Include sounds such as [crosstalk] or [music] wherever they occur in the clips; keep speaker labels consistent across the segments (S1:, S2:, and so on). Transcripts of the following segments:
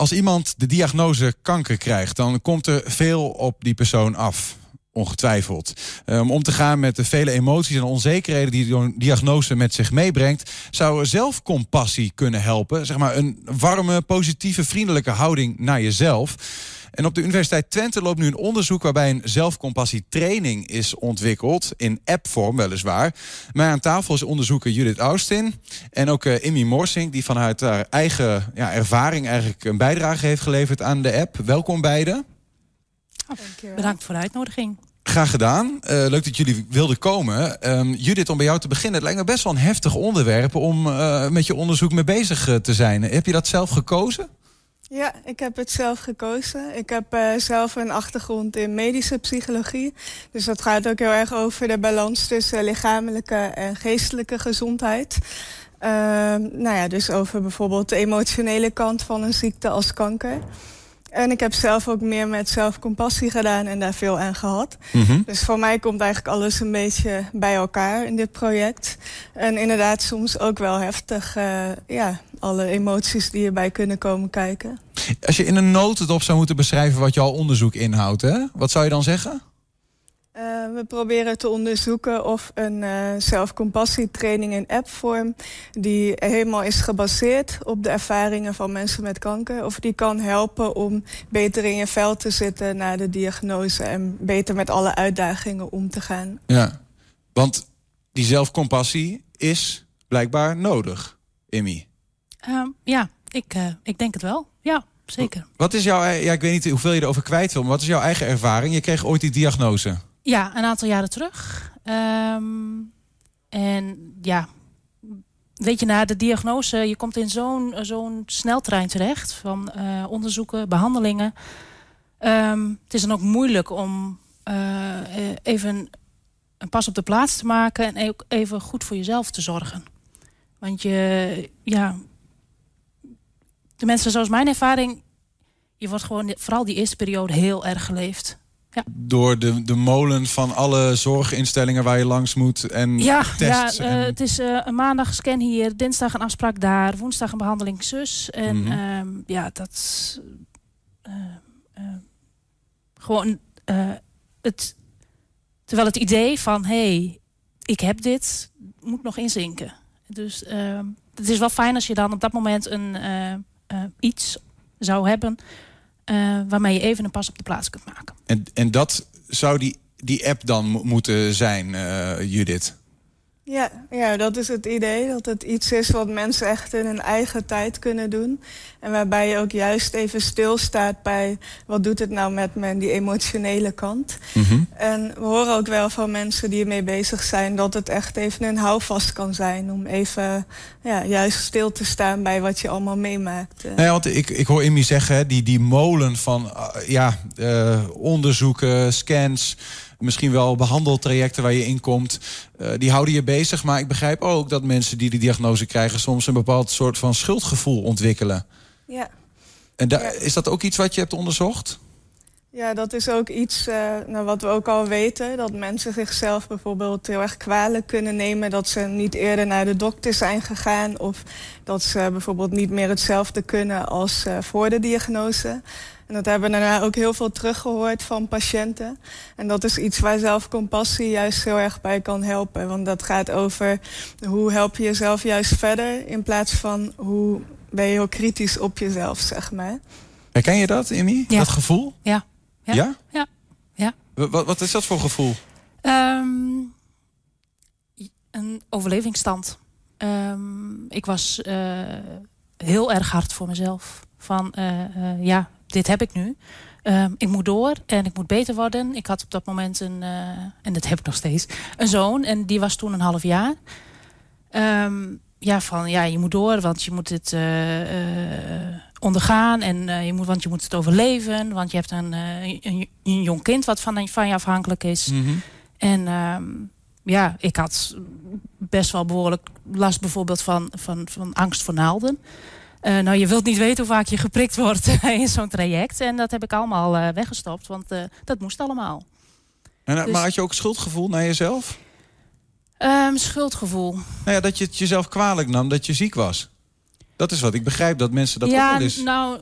S1: Als iemand de diagnose kanker krijgt, dan komt er veel op die persoon af. Ongetwijfeld. Om um, om te gaan met de vele emoties en onzekerheden die de diagnose met zich meebrengt, zou zelfcompassie kunnen helpen. Zeg maar een warme, positieve, vriendelijke houding naar jezelf. En op de Universiteit Twente loopt nu een onderzoek waarbij een zelfcompassietraining is ontwikkeld. In appvorm weliswaar. Maar aan tafel is onderzoeker Judith Austin. En ook uh, Immy Morsing, die vanuit haar eigen ja, ervaring eigenlijk een bijdrage heeft geleverd aan de app. Welkom beiden.
S2: Oh, Bedankt voor de uitnodiging.
S1: Graag gedaan. Uh, leuk dat jullie wilden komen. Um, Judith, om bij jou te beginnen. Het lijkt me best wel een heftig onderwerp om uh, met je onderzoek mee bezig te zijn. Heb je dat zelf gekozen?
S3: Ja, ik heb het zelf gekozen. Ik heb uh, zelf een achtergrond in medische psychologie. Dus dat gaat ook heel erg over de balans tussen lichamelijke en geestelijke gezondheid. Uh, nou ja, dus over bijvoorbeeld de emotionele kant van een ziekte als kanker. En ik heb zelf ook meer met zelfcompassie gedaan en daar veel aan gehad. Mm -hmm. Dus voor mij komt eigenlijk alles een beetje bij elkaar in dit project. En inderdaad soms ook wel heftig, uh, ja, alle emoties die erbij kunnen komen kijken.
S1: Als je in een notendop zou moeten beschrijven wat jouw onderzoek inhoudt, hè? wat zou je dan zeggen?
S3: Uh, we proberen te onderzoeken of een uh, zelfcompassietraining in appvorm... die helemaal is gebaseerd op de ervaringen van mensen met kanker... of die kan helpen om beter in je vel te zitten na de diagnose... en beter met alle uitdagingen om te gaan.
S1: Ja, want die zelfcompassie is blijkbaar nodig, Immy.
S2: Uh, ja, ik, uh, ik denk het wel. Ja, zeker.
S1: Wat is jouw... Ja, ik weet niet hoeveel je erover kwijt wil... maar wat is jouw eigen ervaring? Je kreeg ooit die diagnose.
S2: Ja, een aantal jaren terug. Um, en ja, weet je, na de diagnose, je komt in zo'n zo'n sneltrein terecht van uh, onderzoeken, behandelingen. Um, het is dan ook moeilijk om uh, even een pas op de plaats te maken en ook even goed voor jezelf te zorgen. Want je, ja, de mensen zoals mijn ervaring, je wordt gewoon vooral die eerste periode heel erg geleefd. Ja.
S1: Door de, de molen van alle zorginstellingen waar je langs moet en
S2: ja,
S1: tests.
S2: Ja, uh,
S1: en...
S2: het is uh, een maandag scan hier, dinsdag een afspraak daar, woensdag een behandeling zus. En mm -hmm. um, ja, dat uh, gewoon het, terwijl het idee van hé, hey, ik heb dit, moet nog inzinken. Dus ehm, het is wel fijn als je dan op dat moment een iets zou hebben waarmee je even een pas op de plaats kunt maken.
S1: En, en dat zou die, die app dan moeten zijn, uh, Judith?
S3: Ja, ja, dat is het idee. Dat het iets is wat mensen echt in hun eigen tijd kunnen doen. En waarbij je ook juist even stilstaat bij... wat doet het nou met me, die emotionele kant. Mm -hmm. En we horen ook wel van mensen die ermee bezig zijn... dat het echt even een houvast kan zijn... om even ja, juist stil te staan bij wat je allemaal meemaakt.
S1: Nou ja, want ik, ik hoor Immy zeggen, die, die molen van uh, ja, uh, onderzoeken, scans misschien wel behandeltrajecten waar je in komt. Uh, die houden je bezig. Maar ik begrijp ook dat mensen die de diagnose krijgen... soms een bepaald soort van schuldgevoel ontwikkelen.
S3: Ja.
S1: En ja. is dat ook iets wat je hebt onderzocht?
S3: Ja, dat is ook iets uh, nou, wat we ook al weten. Dat mensen zichzelf bijvoorbeeld heel erg kwalijk kunnen nemen... dat ze niet eerder naar de dokter zijn gegaan... of dat ze bijvoorbeeld niet meer hetzelfde kunnen als uh, voor de diagnose. En dat hebben we daarna ook heel veel teruggehoord van patiënten. En dat is iets waar zelfcompassie juist heel erg bij kan helpen. Want dat gaat over hoe help je jezelf juist verder... in plaats van hoe ben je heel kritisch op jezelf, zeg maar.
S1: Herken je dat, Immy?
S2: Ja.
S1: Dat gevoel?
S2: Ja.
S1: Ja? Ja.
S2: ja. ja.
S1: Wat, wat is dat voor gevoel?
S2: Um, een overlevingsstand. Um, ik was uh, heel erg hard voor mezelf. Van, uh, uh, ja, dit heb ik nu. Um, ik moet door en ik moet beter worden. Ik had op dat moment een, uh, en dat heb ik nog steeds, een zoon. En die was toen een half jaar. Um, ja, van ja, je moet door, want je moet het uh, uh, ondergaan. En je moet, want je moet het overleven. Want je hebt een, een, een jong kind wat van, van je afhankelijk is.
S1: Mm -hmm.
S2: En um, ja, ik had best wel behoorlijk last bijvoorbeeld van, van, van angst voor naalden. Uh, nou, je wilt niet weten hoe vaak je geprikt wordt [laughs] in zo'n traject. En dat heb ik allemaal uh, weggestopt, want uh, dat moest allemaal.
S1: En, dus... Maar had je ook schuldgevoel naar jezelf?
S2: Um, schuldgevoel?
S1: Nou ja, dat je het jezelf kwalijk nam dat je ziek was. Dat is wat ik begrijp, dat mensen dat
S2: ja,
S1: ook wel eens...
S2: nou,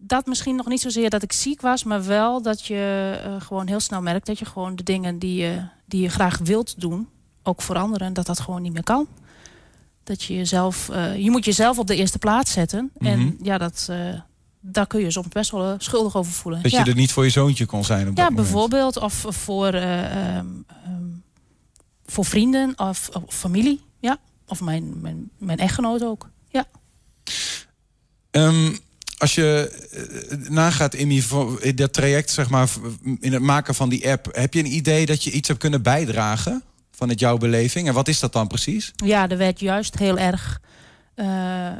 S2: dat misschien nog niet zozeer dat ik ziek was, maar wel dat je gewoon heel snel merkt dat je gewoon de dingen die je, die je graag wilt doen, ook voor anderen, dat dat gewoon niet meer kan. Dat je jezelf, uh, je moet jezelf op de eerste plaats zetten. En
S1: Mhm.
S2: ja, dat, uh, daar kun je soms best wel schuldig over voelen.
S1: Dat
S2: ja.
S1: je er niet voor je zoontje kon zijn op
S2: Ja, bijvoorbeeld. Of voor, uh, um, um, voor vrienden of, of, familie. Ja. Of mijn, mijn, mijn echtgenoot ook. Ja.
S1: Um, als je uh, nagaat in, die, in dat traject, zeg maar, in het maken van die app, heb je een idee dat je iets hebt kunnen bijdragen vanuit jouw beleving? En wat is dat dan precies?
S2: Ja, er werd juist heel erg uh, uh,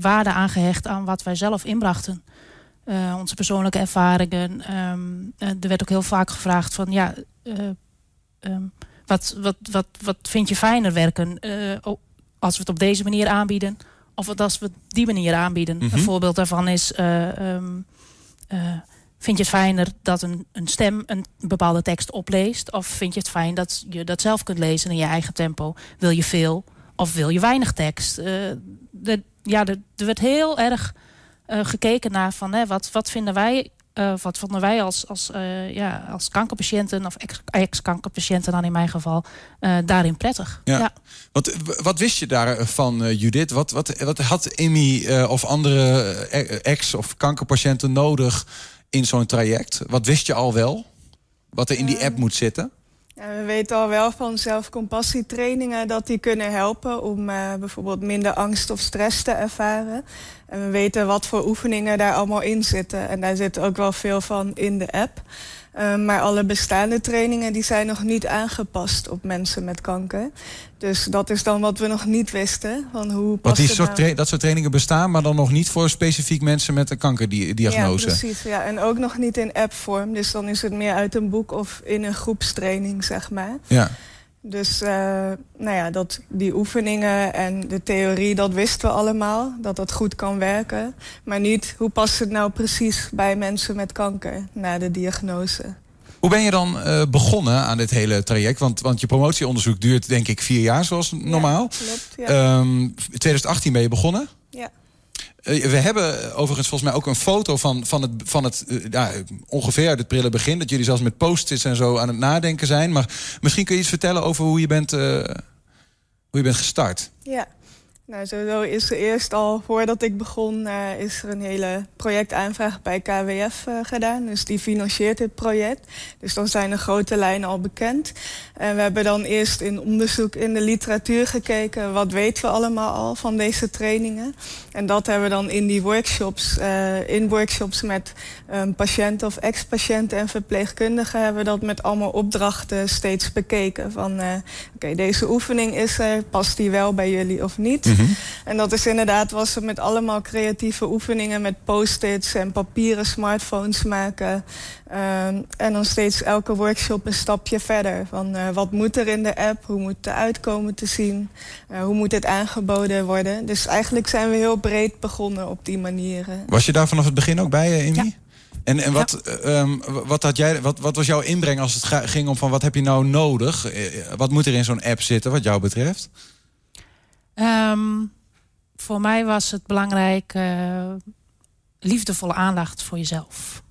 S2: waarde aangehecht aan wat wij zelf inbrachten. Uh, onze persoonlijke ervaringen. Um, er werd ook heel vaak gevraagd van ja, um, wat, wat, wat, wat vind je fijner werken als we het op deze manier aanbieden? Of als we het die manier aanbieden.
S1: Mhm.
S2: Mm -hmm. Een voorbeeld daarvan is... Um, vind je het fijner dat een, een stem een bepaalde tekst opleest? Of vind je het fijn dat je dat zelf kunt lezen in je eigen tempo? Wil je veel of wil je weinig tekst? Uh, de, ja, er werd heel erg uh, gekeken naar van, hè, wat, wat vinden wij... Uh, wat vonden wij als, als, ja, als kankerpatiënten of ex-kankerpatiënten dan in mijn geval daarin prettig?
S1: Ja.
S2: ja.
S1: Wat, wat wist je daarvan, Judith? Wat, wat, wat had Emmy of andere ex- of kankerpatiënten nodig in zo'n traject? Wat wist je al wel? Wat er in die app moet zitten?
S3: Ja, we weten al wel van zelfcompassietrainingen dat die kunnen helpen om uh, bijvoorbeeld minder angst of stress te ervaren. En we weten wat voor oefeningen daar allemaal in zitten. En daar zit ook wel veel van in de app. Uh, maar alle bestaande trainingen die zijn nog niet aangepast op mensen met kanker. Dus dat is dan wat we nog niet wisten. Van hoe
S1: Want die soort
S3: nou...
S1: dat soort trainingen bestaan, maar dan nog niet voor specifiek mensen met een kankerdiagnose.
S3: Ja, precies. Ja. En ook nog niet in appvorm. Dus dan is het meer uit een boek of in een groepstraining, zeg maar.
S1: Ja.
S3: Dus uh, nou ja, dat, die oefeningen en de theorie, dat wisten we allemaal. Dat dat goed kan werken. Maar niet, hoe past het nou precies bij mensen met kanker na de diagnose?
S1: Hoe ben je dan uh, begonnen aan dit hele traject? Want, want je promotieonderzoek duurt denk ik vier jaar zoals normaal.
S3: Ja, klopt, ja.
S1: Um, 2018 ben je begonnen?
S3: Ja.
S1: Uh, we hebben overigens volgens mij ook een foto van, van het, van het uh, ja, ongeveer het prille begin. Dat jullie zelfs met post-its en zo aan het nadenken zijn. Maar misschien kun je iets vertellen over hoe je bent, uh, hoe je bent gestart.
S3: Ja. Nou, sowieso is er eerst al, voordat ik begon, uh, is er een hele projectaanvraag bij KWF uh, gedaan. Dus die financiert dit project. Dus dan zijn de grote lijnen al bekend. En we hebben dan eerst in onderzoek in de literatuur gekeken... wat weten we allemaal al van deze trainingen. En dat hebben we dan in die workshops, uh, in workshops met patiënten of ex-patiënten en verpleegkundigen... hebben we dat met allemaal opdrachten steeds bekeken. Van, oké, deze oefening is er, past die wel bij jullie of niet?
S1: -hmm.
S3: En dat is inderdaad, was het met allemaal creatieve oefeningen... met post-its en papieren smartphones maken. Um, en dan steeds elke workshop een stapje verder. Van uh, wat moet er in de app? Hoe moet het uitkomen te zien? Uh, hoe moet dit aangeboden worden? Dus eigenlijk zijn we heel breed begonnen op die manieren.
S1: Was je daar vanaf het begin ook bij, Amy?
S2: Ja.
S1: En, en wat, ja. um, wat, had jij, wat, wat was jouw inbreng als het ging om van wat heb je nou nodig? Wat moet er in zo'n app zitten wat jou betreft?
S2: Um, voor mij was het belangrijk uh, liefdevolle aandacht voor jezelf.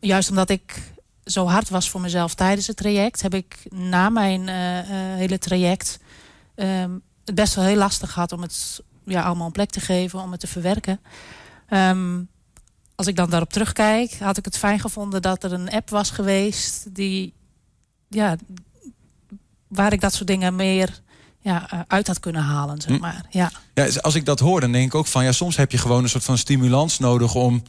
S2: Juist omdat ik zo hard was voor mezelf tijdens het traject, heb ik na mijn uh, uh, hele traject um, het best wel heel lastig gehad om het ja, allemaal een plek te geven, om het te verwerken. Um, als ik dan daarop terugkijk, had ik het fijn gevonden dat er een app was geweest die, ja, waar ik dat soort dingen meer ja, uit had kunnen halen, zeg maar. Ja.
S1: Ja, als ik dat hoor, dan denk ik ook van... ja, soms heb je gewoon een soort van stimulans nodig om...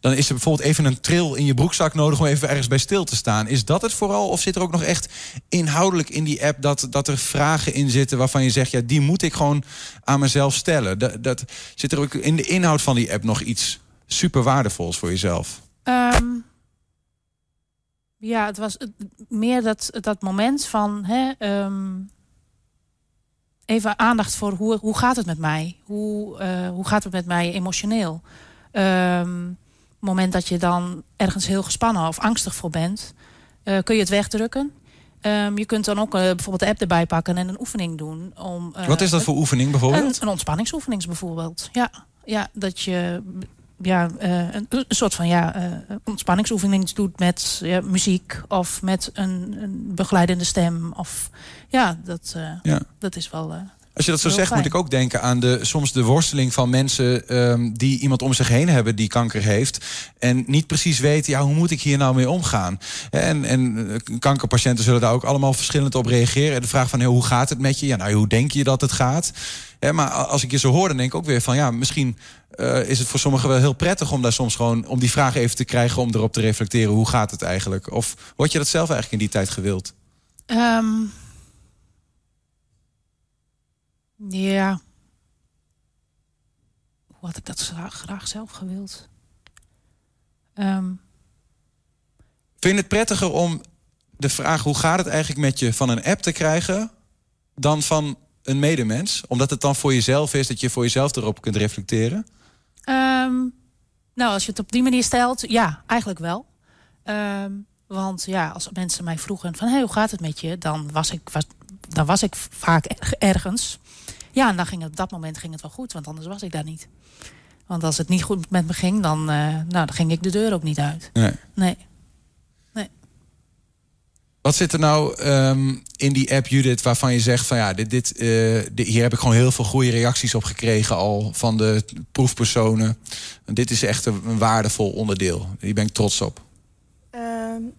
S1: dan is er bijvoorbeeld even een tril in je broekzak nodig... om even ergens bij stil te staan. Is dat het vooral? Of zit er ook nog echt inhoudelijk in die app... dat, dat er vragen in zitten waarvan je zegt... ja, die moet ik gewoon aan mezelf stellen? Dat, dat, zit er ook in de inhoud van die app nog iets super waardevols voor jezelf?
S2: Um, ja, het was meer dat, dat moment van... Hè, um, even aandacht voor hoe, hoe gaat het met mij? Hoe, uh, hoe gaat het met mij emotioneel? Um, moment dat je dan ergens heel gespannen of angstig voor bent, uh, kun je het wegdrukken. Um, je kunt dan ook uh, bijvoorbeeld de app erbij pakken en een oefening doen. Om,
S1: Wat is dat voor oefening bijvoorbeeld?
S2: Een, een ontspanningsoefening bijvoorbeeld. Ja, ja, dat je ja, een, een, soort van ja, ontspanningsoefening doet met ja, muziek of met een, een, begeleidende stem. Of ja, dat, ja. dat is wel.
S1: Als je dat zo zegt, moet ik ook denken aan de, soms de worsteling van mensen um, die iemand om zich heen hebben die kanker heeft. En niet precies weten, ja, hoe moet ik hier nou mee omgaan? En, en eh, kankerpatiënten zullen daar ook allemaal verschillend op reageren. En de vraag van, hoe gaat het met je? Ja, nou, hoe denk je dat het gaat? maar als ik je zo hoor, dan denk ik ook weer van, ja, misschien uh, is het voor sommigen wel heel prettig om daar soms gewoon om die vraag even te krijgen, om erop te reflecteren, hoe gaat het eigenlijk? Of word je dat zelf eigenlijk in die tijd gewild?
S2: Um ja. Hoe had ik dat graag, zelf gewild? Um.
S1: Vind je het prettiger om de vraag hoe gaat het eigenlijk met je van een app te krijgen dan van een medemens? Omdat het dan voor jezelf is dat je voor jezelf erop kunt reflecteren?
S2: Um, nou, als je het op die manier stelt, ja, eigenlijk wel. Um, want ja, als mensen mij vroegen van hey, hoe gaat het met je, dan was ik, was, dan was ik vaak ergens. Ja, en dan ging het, op dat moment ging het wel goed, want anders was ik daar niet. Want als het niet goed met me ging, dan, uh, nou, dan ging ik de deur ook niet uit.
S1: Nee.
S2: Nee. nee.
S1: Wat zit er nou um, in die app, Judith, waarvan je zegt van ja, dit, dit, uh, dit, hier heb ik gewoon heel veel goede reacties op gekregen al van de proefpersonen. En dit is echt een, een waardevol onderdeel. Hier ben ik trots op.
S3: Uh,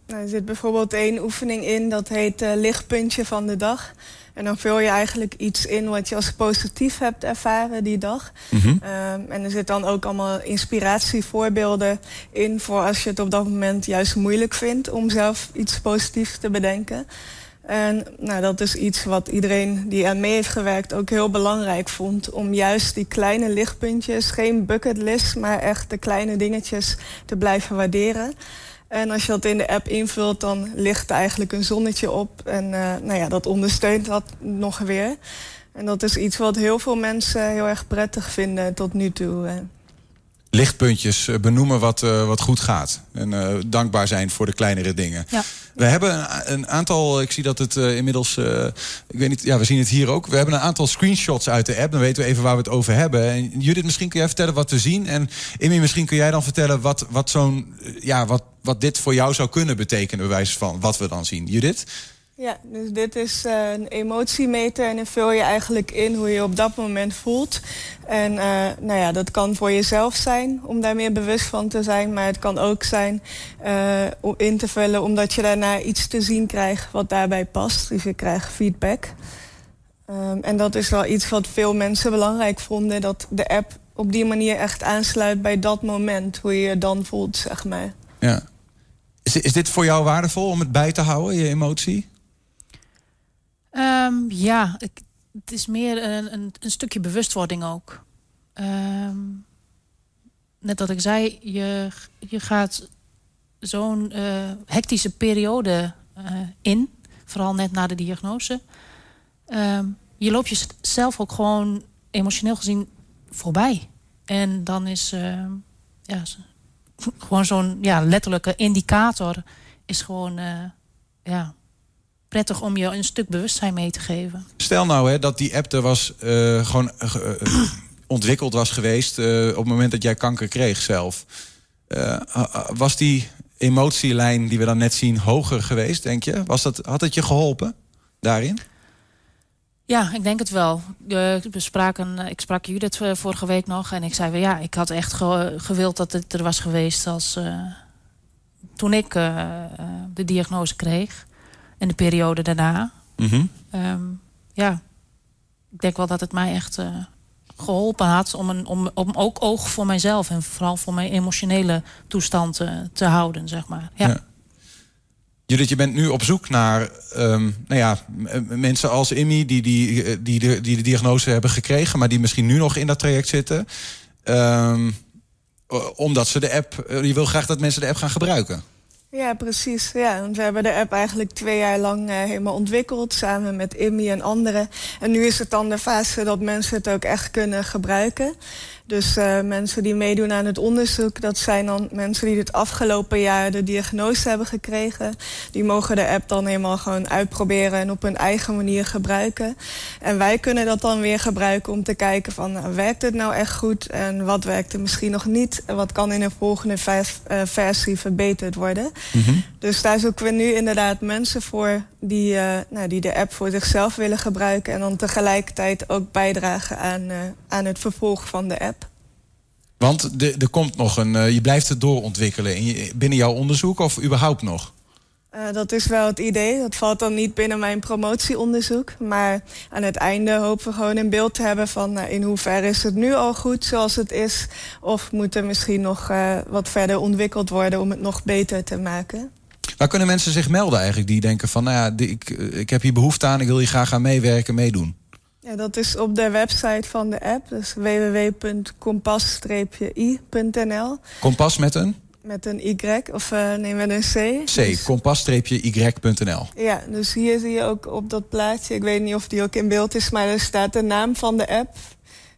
S3: nou, er zit bijvoorbeeld één oefening in, dat heet uh, lichtpuntje van de dag. En dan vul je eigenlijk iets in wat je als positief hebt ervaren die dag.
S1: Mm -hmm.
S3: en er zit dan ook allemaal inspiratievoorbeelden in... voor als je het op dat moment juist moeilijk vindt... om zelf iets positiefs te bedenken. En nou, dat is iets wat iedereen die aan mee heeft gewerkt ook heel belangrijk vond. Om juist die kleine lichtpuntjes, geen bucketlist, maar echt de kleine dingetjes te blijven waarderen. En als je dat in de app invult, dan ligt er eigenlijk een zonnetje op. En uh, nou ja, dat ondersteunt dat nog weer. En dat is iets wat heel veel mensen heel erg prettig vinden tot nu toe. Eh.
S1: Lichtpuntjes eh, benoemen wat, wat goed gaat. En dankbaar zijn voor de kleinere dingen.
S2: Ja.
S1: We hebben een, een, aantal, ik zie dat het uh, inmiddels, uh, ik weet niet, ja, we zien het hier ook. We hebben een aantal screenshots uit de app. Dan weten we even waar we het over hebben. En Judith, misschien kun jij vertellen wat we zien. En Amy, misschien kun jij dan vertellen wat, wat zo'n, ja, wat, wat dit voor jou zou kunnen betekenen, bewijs van wat we dan zien. Judith?
S3: Ja, dus dit is uh, een emotiemeter en dan vul je eigenlijk in hoe je op dat moment voelt. En uh, nou ja, dat kan voor jezelf zijn om daar meer bewust van te zijn. Maar het kan ook zijn uh, om in te vullen omdat je daarna iets te zien krijgt wat daarbij past. Dus je krijgt feedback. Um, en dat is wel iets wat veel mensen belangrijk vonden. Dat de app op die manier echt aansluit bij dat moment. Hoe je je dan voelt, zeg maar.
S1: Ja. Is, dit voor jou waardevol om het bij te houden, je emotie?
S2: Um, ja, het is meer een, een, een stukje bewustwording ook. Um, net wat ik zei, je, je gaat zo'n uh, hectische periode uh, in. Vooral net na de diagnose. Um, je loopt jezelf ook gewoon emotioneel gezien voorbij. En dan is uh, ja, gewoon zo'n ja, letterlijke indicator is gewoon ja, prettig om je een stuk bewustzijn mee te geven.
S1: Stel nou hè, dat die app er was uh, gewoon uh, ontwikkeld was geweest op het moment dat jij kanker kreeg zelf. was die emotielijn die we dan net zien hoger geweest, denk je? Was dat, had het je geholpen daarin?
S2: Ja, ik denk het wel. we spraken, ik sprak Judith vorige week nog en ik zei ja, ik had echt gewild dat het er was geweest als toen ik de diagnose kreeg. En de periode daarna.
S1: Mm
S2: ja, ik denk wel dat het mij echt uh, geholpen had om, een, om, om ook oog voor mijzelf en vooral voor mijn emotionele toestand te houden, zeg maar. Ja. ja.
S1: Judith, je bent nu op zoek naar um, nou ja, mensen als Immy die, die, eh, die, die de diagnose hebben gekregen, maar die misschien nu nog in dat traject zitten. Um, omdat ze de app, je wil graag dat mensen de app gaan gebruiken.
S3: Ja, precies. Ja, want we hebben de app eigenlijk twee jaar lang uh, helemaal ontwikkeld... samen met Immy en anderen. En nu is het dan de fase dat mensen het ook echt kunnen gebruiken. Dus uh, mensen die meedoen aan het onderzoek, dat zijn dan mensen die het afgelopen jaar de diagnose hebben gekregen. Die mogen de app dan helemaal gewoon uitproberen en op hun eigen manier gebruiken. En wij kunnen dat dan weer gebruiken om te kijken van nou, werkt het nou echt goed en wat werkt er misschien nog niet en wat kan in een volgende uh, versie verbeterd worden. -hmm. Dus daar zoeken we nu inderdaad mensen voor die, uh, nou, die de app voor zichzelf willen gebruiken en dan tegelijkertijd ook bijdragen aan, aan het vervolg van de app.
S1: Want de, er komt nog een. Uh, je blijft het doorontwikkelen in je, binnen jouw onderzoek of überhaupt nog?
S3: Dat is wel het idee. Dat valt dan niet binnen mijn promotieonderzoek. Maar aan het einde hopen we gewoon een beeld te hebben van in hoeverre is het nu al goed zoals het is. Of moet er misschien nog wat verder ontwikkeld worden om het nog beter te maken.
S1: Waar kunnen mensen zich melden eigenlijk die denken van nou ja, ik, ik heb hier behoefte aan, ik wil hier graag aan meewerken, meedoen?
S3: Ja, dat is op de website van de app. Dus www.kompas-i.nl.
S1: Kompas met een?
S3: Met een Y, of uh, nee, met een C.
S1: C, dus... kompas-y.nl.
S3: Ja, dus hier zie je ook op dat plaatje, ik weet niet of die ook in beeld is, maar er staat de naam van de app.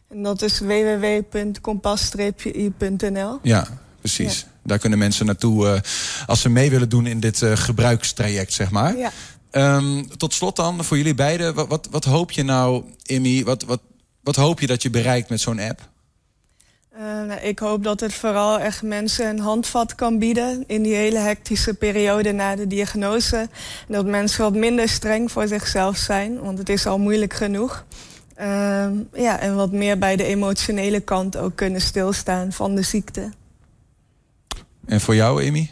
S3: En dat is www.kompas-i.nl.
S1: Ja, precies. Ja. Daar kunnen mensen naartoe uh, als ze mee willen doen in dit uh, gebruikstraject, zeg maar.
S3: Ja.
S1: Um, tot slot dan, voor jullie beiden. Wat, wat, wat hoop je nou, Immy, wat, wat, wat hoop je dat je bereikt met zo'n app?
S3: Uh, nou, ik hoop dat het vooral echt mensen een handvat kan bieden... in die hele hectische periode na de diagnose. En dat mensen wat minder streng voor zichzelf zijn, want het is al moeilijk genoeg. Uh, ja, en wat meer bij de emotionele kant ook kunnen stilstaan van de ziekte.
S1: En voor jou, Amy?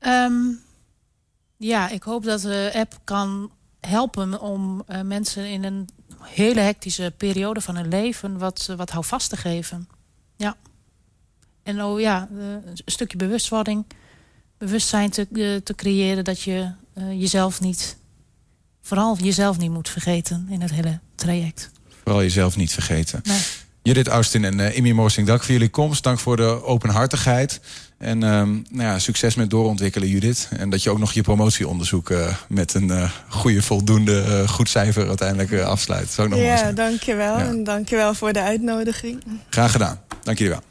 S2: Um, ja, ik hoop dat de app kan helpen om uh, mensen in een hele hectische periode van hun leven wat, wat houvast te geven. Ja. En oh ja, uh, een stukje bewustwording, bewustzijn te, te creëren dat je jezelf niet, vooral jezelf niet moet vergeten in het hele traject.
S1: Vooral jezelf niet vergeten. Nee. Judith Austin en uh, Imi Morsing, dank voor jullie komst. Dank voor de openhartigheid. En um, nou ja, succes met doorontwikkelen, Judith. En dat je ook nog je promotieonderzoek uh, met een uh, goede, voldoende, goed cijfer uiteindelijk afsluit. Zou ook nog
S3: ja, dankjewel. Ja. En dankjewel voor de uitnodiging.
S1: Graag gedaan. Dank jullie wel.